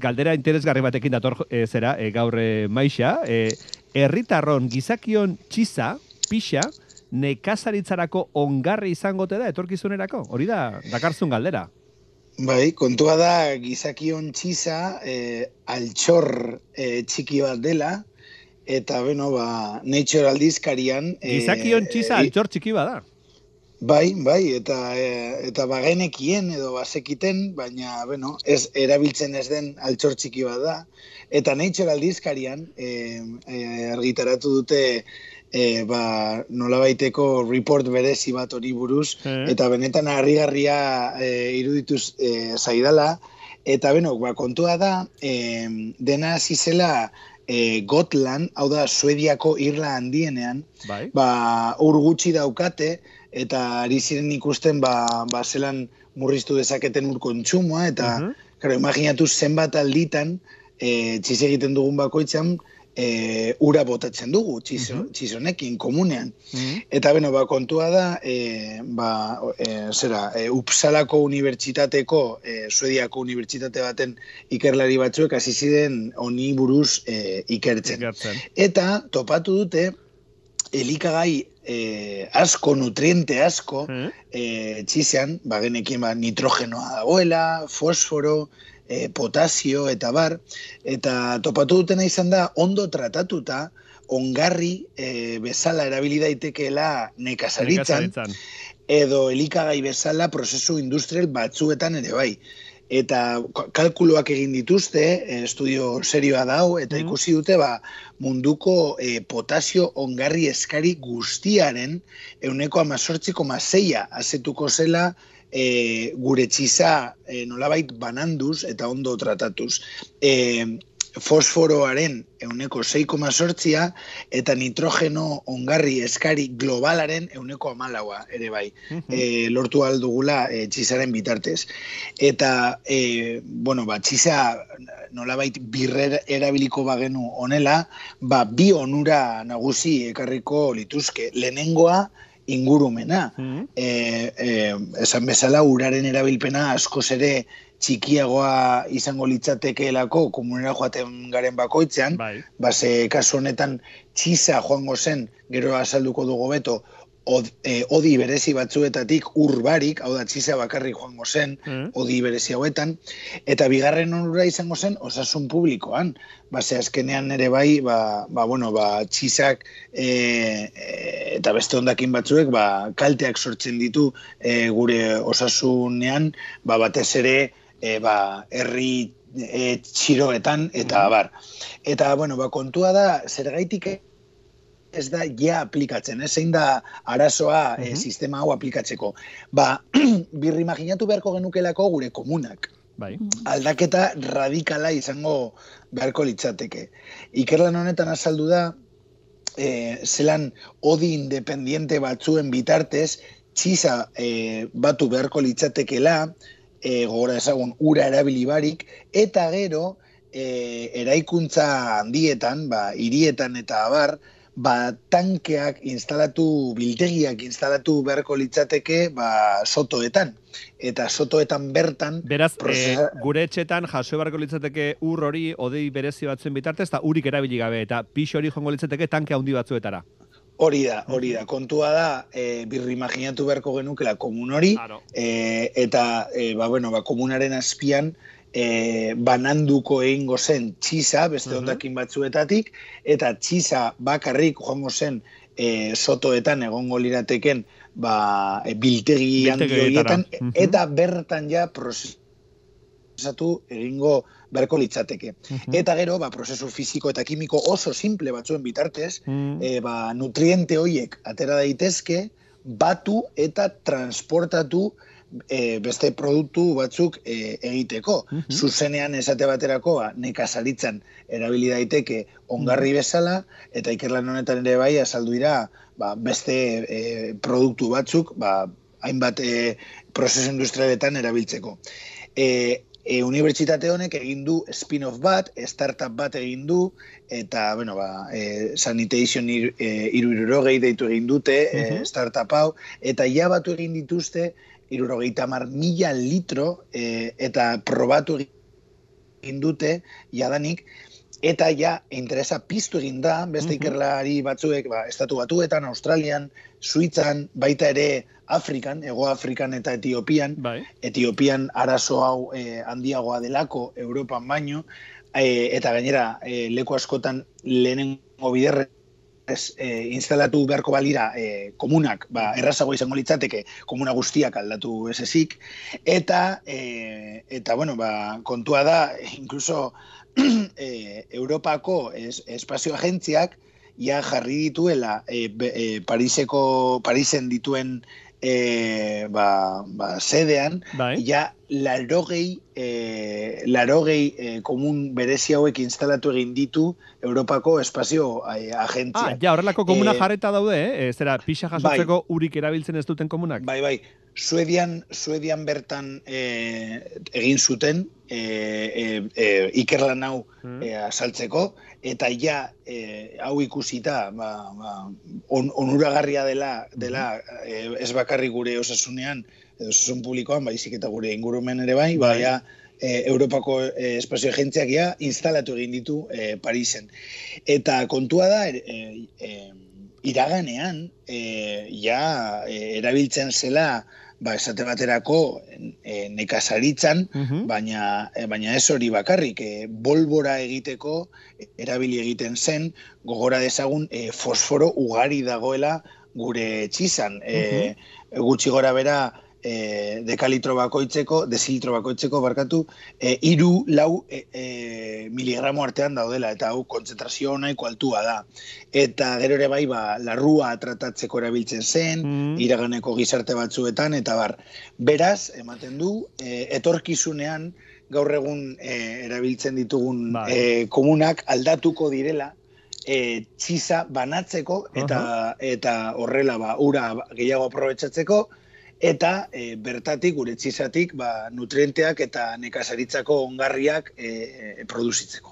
galdera interesgarri batekin dator e, zera, e, gaur e, maixa, e, herritarron gizakion txiza, pixa, nekazaritzarako ongarri izangote da etorkizunerako? Hori da, dakarzun galdera. Bai, kontua da gizakion txiza e, altxor e, txiki bat dela, eta beno, ba, nature aldizkarian... E, gizakion txiza e, altxor txiki bat da. Bai, bai, eta e, eta bagenekien edo basekiten, baina, bueno, ez erabiltzen ez den altxor txiki bat da. Eta nature aldizkarian e, e, argitaratu dute e, ba, nola baiteko report berezi bat hori buruz, eh. eta benetan harrigarria e, irudituz e, zaidala, eta beno, ba, kontua da, e, dena zizela e, Gotland, hau da, Suediako irla handienean, bai. ba, ur gutxi daukate, eta ari ziren ikusten, ba, ba zelan murriztu dezaketen ur kontsumoa, eta, uh -huh. imaginatu zenbat alditan, e, txiz egiten dugun bakoitzan, e, ura botatzen dugu txizo, mm txizonekin komunean. Mhm. Eta beno, ba, kontua da, e, ba, e, zera, e, Upsalako unibertsitateko, e, Suediako unibertsitate baten ikerlari batzuek hasi ziren honi buruz e, ikertzen. Eta topatu dute, elikagai e, asko, nutriente asko, mm. e, txizean, ba, genekin ba, nitrogenoa dagoela, fosforo, e, potasio eta bar, eta topatu dutena izan da, ondo tratatuta, ongarri e, bezala erabili daitekeela nekazaritzan, edo elikagai bezala prozesu industrial batzuetan ere bai. Eta kalkuloak egin dituzte, e, estudio serioa dau, eta mm. ikusi dute ba, munduko e, potasio ongarri eskari guztiaren euneko amazortziko mazeia azetuko zela e, gure txiza e, nolabait bananduz eta ondo tratatuz. E, fosforoaren euneko 6,sortzia eta nitrogeno ongarri eskari globalaren euneko amalaua ere bai. e, lortu aldugula e, txizaren bitartez. Eta, e, bueno, ba, txiza nolabait birrer erabiliko bagenu onela, ba, bi onura nagusi ekarriko lituzke. Lehenengoa, ingurumena. Mm esan bezala, uraren erabilpena askoz ere txikiagoa izango litzatekeelako komunera joaten garen bakoitzean, bai. base kasu honetan txiza joango zen, gero azalduko dugu beto, od, e, odi berezi batzuetatik urbarik, hau da txisa bakarrik joango zen, mm. odi berezi hauetan, eta bigarren onura izango zen osasun publikoan. Base azkenean ere bai, ba, ba, bueno, ba, txisak e, e, eta beste ondakin batzuek ba, kalteak sortzen ditu e, gure osasunean, ba, batez ere e, ba, herri e, txiroetan, eta mm. bar. Eta, bueno, ba, kontua da, zer gaitik ez da ja aplikatzen, ez zein da arazoa uh sistema hau aplikatzeko. Ba, birri imaginatu beharko genukelako gure komunak. Bai. Aldaketa radikala izango beharko litzateke. Ikerlan honetan azaldu da, e, zelan odi independiente batzuen bitartez, txiza e, batu beharko litzatekela, e, gora ezagun, ura erabilibarik, eta gero, e, eraikuntza handietan, ba, irietan eta abar, ba, tankeak instalatu, biltegiak instalatu beharko litzateke ba, sotoetan. Eta sotoetan bertan... Beraz, eh, gure etxetan jaso beharko litzateke ur hori odei berezi batzuen bitartez, eta urik erabili gabe, eta pixo hori jongo litzateke tanke handi batzuetara. Hori da, hori da. Kontua da, e, birri imaginatu beharko genukela komun hori, e, eta, e, ba, bueno, ba, komunaren azpian, e, bananduko egingo zen txisa, beste ondakin batzuetatik, eta txisa bakarrik joango zen e, sotoetan egongo lirateken ba, e, biltegi handioietan, eta bertan ja prozesatu egingo berko litzateke. Eta gero, ba, prozesu fiziko eta kimiko oso simple batzuen bitartez, e, ba, nutriente hoiek atera daitezke, batu eta transportatu e, beste produktu batzuk e, egiteko. Mm Zuzenean esate baterako ba, nekazaritzan erabili daiteke ongarri bezala, eta ikerlan honetan ere bai azaldu dira ba, beste e, produktu batzuk ba, hainbat e, prozesu industrialetan erabiltzeko. E, e, unibertsitate honek egin du spin-off bat, startup bat egin du, eta, bueno, ba, e, sanitation ir, e, deitu egin dute, e, startup hau, eta ja batu egin dituzte, irurogeita mar mila litro e, eta probatu egin dute jadanik eta ja interesa piztu egin da beste ikerlari batzuek ba, estatu batuetan, Australian, Suitzan, baita ere Afrikan, Ego Afrikan eta Etiopian. Bai. Etiopian arazo hau eh, handiagoa delako Europan baino, eh, eta gainera eh, leku askotan lehenengo biderre ez, eh, instalatu beharko balira eh, komunak, ba, errazago izango litzateke komuna guztiak aldatu ez ezik, eta, eh, eta bueno, ba, kontua da, incluso eh, Europako es, espazio agentziak ja jarri dituela be- eh, Pariseko, Parisen dituen eh, ba, ba, sedean, Bai. ja larogei, eh, larogei eh, komun berezi hauek instalatu egin ditu Europako espazio Ah, agentzia. ja, horrelako komuna Eh, jarreta daude, eh? Eh, Zera, pixa jasotzeko urik erabiltzen ez duten komunak? Bai, bai. Suedian, Suedian bertan eh, egin zuten eh, eh, eh, ikerlan hau Mm. eh, asaltzeko, eta ja eh, hau ikusita ba, ba, on, onuragarria dela, dela eh, ez bakarri gure osasunean, edo osasun publikoan, baizik eta gure ingurumen ere bai, Bai. bai. ja, eh, Europako eh, espazio agentziak ja instalatu egin ditu eh, Parisen. Eta kontua da, eh, eh, iraganean, eh, ja eh, erabiltzen zela, ba, esate baterako eh, nekazaritzan, Mhm. baina, eh, baina ez hori bakarrik, eh, bolbora egiteko erabili egiten zen, gogora dezagun eh, fosforo ugari dagoela gure txizan. Eh, gutxi gora bera, eh, dekalitro bakoitzeko, desilitro bakoitzeko, barkatu, eh, iru, lau eh, eh, miligramo artean daudela, eta hau kontzentrazio nahiko altua da. Eta gero ere bai, ba, larrua tratatzeko erabiltzen zen, Mm. iraganeko gizarte batzuetan, eta bar. Beraz, ematen du, eh, etorkizunean, gaur egun eh, erabiltzen ditugun Bai. eh, komunak aldatuko direla, eh, txiza banatzeko, eta, eta horrela ba, ura gehiago aprobetsatzeko, eta eh, bertatik, gure txizatik, ba, nutrienteak eta nekazaritzako ongarriak eh, produzitzeko.